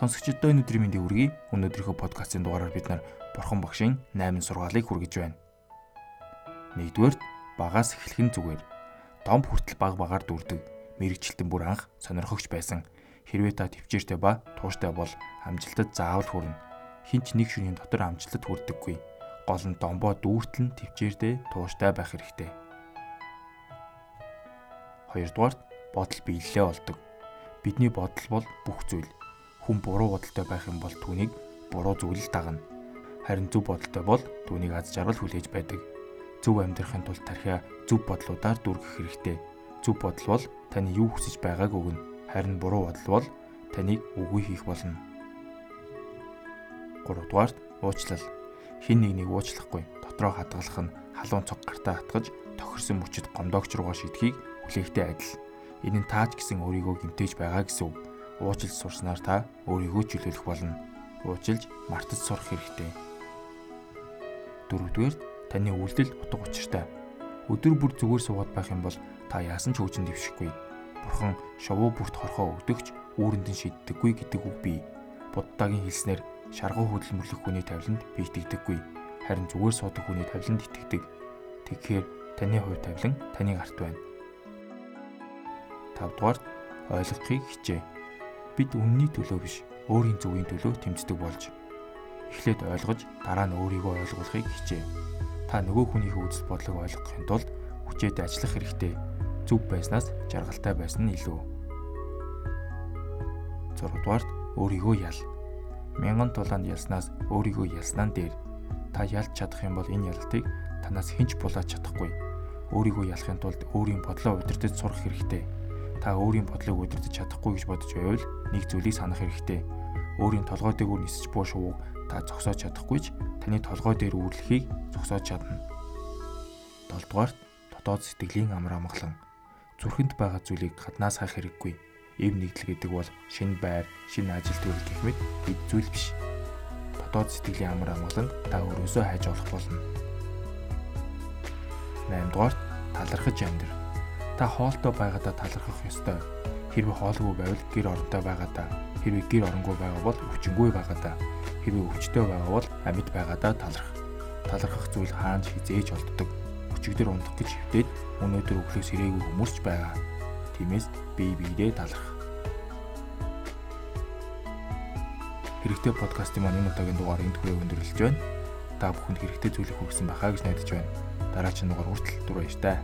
Сонсогчдоо өнөөдрийн мэндийг хүргэе. Өнөөдрийнхөө подкастын дугаараар бид нар Бурхан багшийн 8 сургаалыг хүргэж байна. Нэгдүгээр багаас эхлэх нь зүгээр. Дом хүртэл баг багаар дүрдэг. Мэргэжилтэн бүр анх сонирхогч байсан. Хэрвээ та төвчээртэй ба тууштай бол амжилтад заавал хүрнэ. Хинч нэг шөнийн дотор амжилтад хүрдэггүй. Гол нь домбоо дүүртэл нь төвчээртэй тууштай байх хэрэгтэй. Хоёрдугаар бодол биелэлээ болдог. Бидний бодол бол бүх зүйл. Хүн буруу бодолтой байх юм бол түүнийг буруу зүйл дагна. Харин зөв бодолтой бол түүнийг аз жаргал хүлээж байдаг. Зөв амьдрахын тулд тархиа зөв бодлуудаар дүргэх хэрэгтэй. Зөв бодол бол таны юу хүсэж байгааг өгнө. Харин буруу бодол бол таныг үгүй хийх болно. 3 дугаарт уучлал. Хин нэгнийг уучлахгүй дотроо хадгалах нь халуун цог гартаа хатгаж тохирсон мөчөд гомдогч руугаа шидэхийг хүлээхтэй адил. Энэ нь тааж гисэн өөрийгөө гимтээж байгаа гэсэн үг уучлж сурснаар та өөрийгөө чөлөөлөх болно. Уучлж мартаж сурах хэрэгтэй. Дөрөвдүгээр таны үйлдэл утга учиртай. Өдөр бүр зүгээр суугаад байх юм бол та яасан ч хөгжин дэвшихгүй. Бурхан шовуу бүрт хорхоо өгдөгч үүрэнд нь шийддэггүй гэдэг үг бий. Буддагийн хэлснээр шаргуу хөдөлмөрлөх хүний тавиланд бийтгдэггүй. Харин зүгээр суудаг хүний тавиланд итгэдэг. Тэгэхээр таны хувь тавилан таныг арт байна. 5 дугаар ойлгохыг хичээ бид үнний төлөө биш өөрийн зөвийн төлөө тэмцдэг болж эхлээд ойлгож дараа нь өөрийгөө ойлгуулахыг хичээ. Та нөгөө хүнийхээ үзэл бодлого ойлгохын тулд хүчээд ажиллах хэрэгтэй. Зөв байснаас жаргалтай байсан нь илүү. 6 дугаарт өөрийгөө ял. Мянган тулаанд ялснаас өөрийгөө ялснаа дээр та ялж чадах юм бол энэ ялалтыг танаас хинч булаад чадахгүй. Өөрийгөө ялахын тулд өөрийн бодлоо удирдах сурах хэрэгтэй та өөрийн бодлыг удирдах чадахгүй гэж бодож байвал нэг зүйлийг санах хэрэгтэй. Өөрийн толгой дээгүүр нисэж буй шувууг та зогсоож чадахгүй ч таны толгой дээр үүрлэхийг зогсоож чадна. 7 дугаарт дотоод сэтгэлийн амар амгалан зүрхэнд байгаа зүйлийг гаднаас хайх хэрэггүй. Эв нэгдэл гэдэг бол шинэ байр, шинэ ажил төрөл гэх мэт бид зүйл биш. Дотоод сэтгэлийн амар амгалан та өөрөөсөө хайж олох болно. 8 дугаарт талархаж амьдрах Та хоолтой байгаадаа талархах ёстой. Хэрвээ хоолгүй байвал гэр оронтой байгаадаа, хэрвээ гэр оронгүй байгаа бол өвчнгүй байгаадаа, хэрвээ өвчтөй байгаа бол амьд байгаадаа таларх. Талархах зүйл хаанч хизээж олддог. Өчигдөр ундах гэж хөвтөд өнөөдөр өглөөс ирээгүй хүмүүрч байгаа. Тиймээс бие биедээ таларх. Хэрэгтэй подкастын маань энэ удаагийн дугаар энд хүрээ өндөрлөж байна. Та бүхэнд хэрэгтэй зүйлийг хүргэсэн байхаа гэж найдаж байна. Дараагийн дугаар хүртэл дүр баяр таа.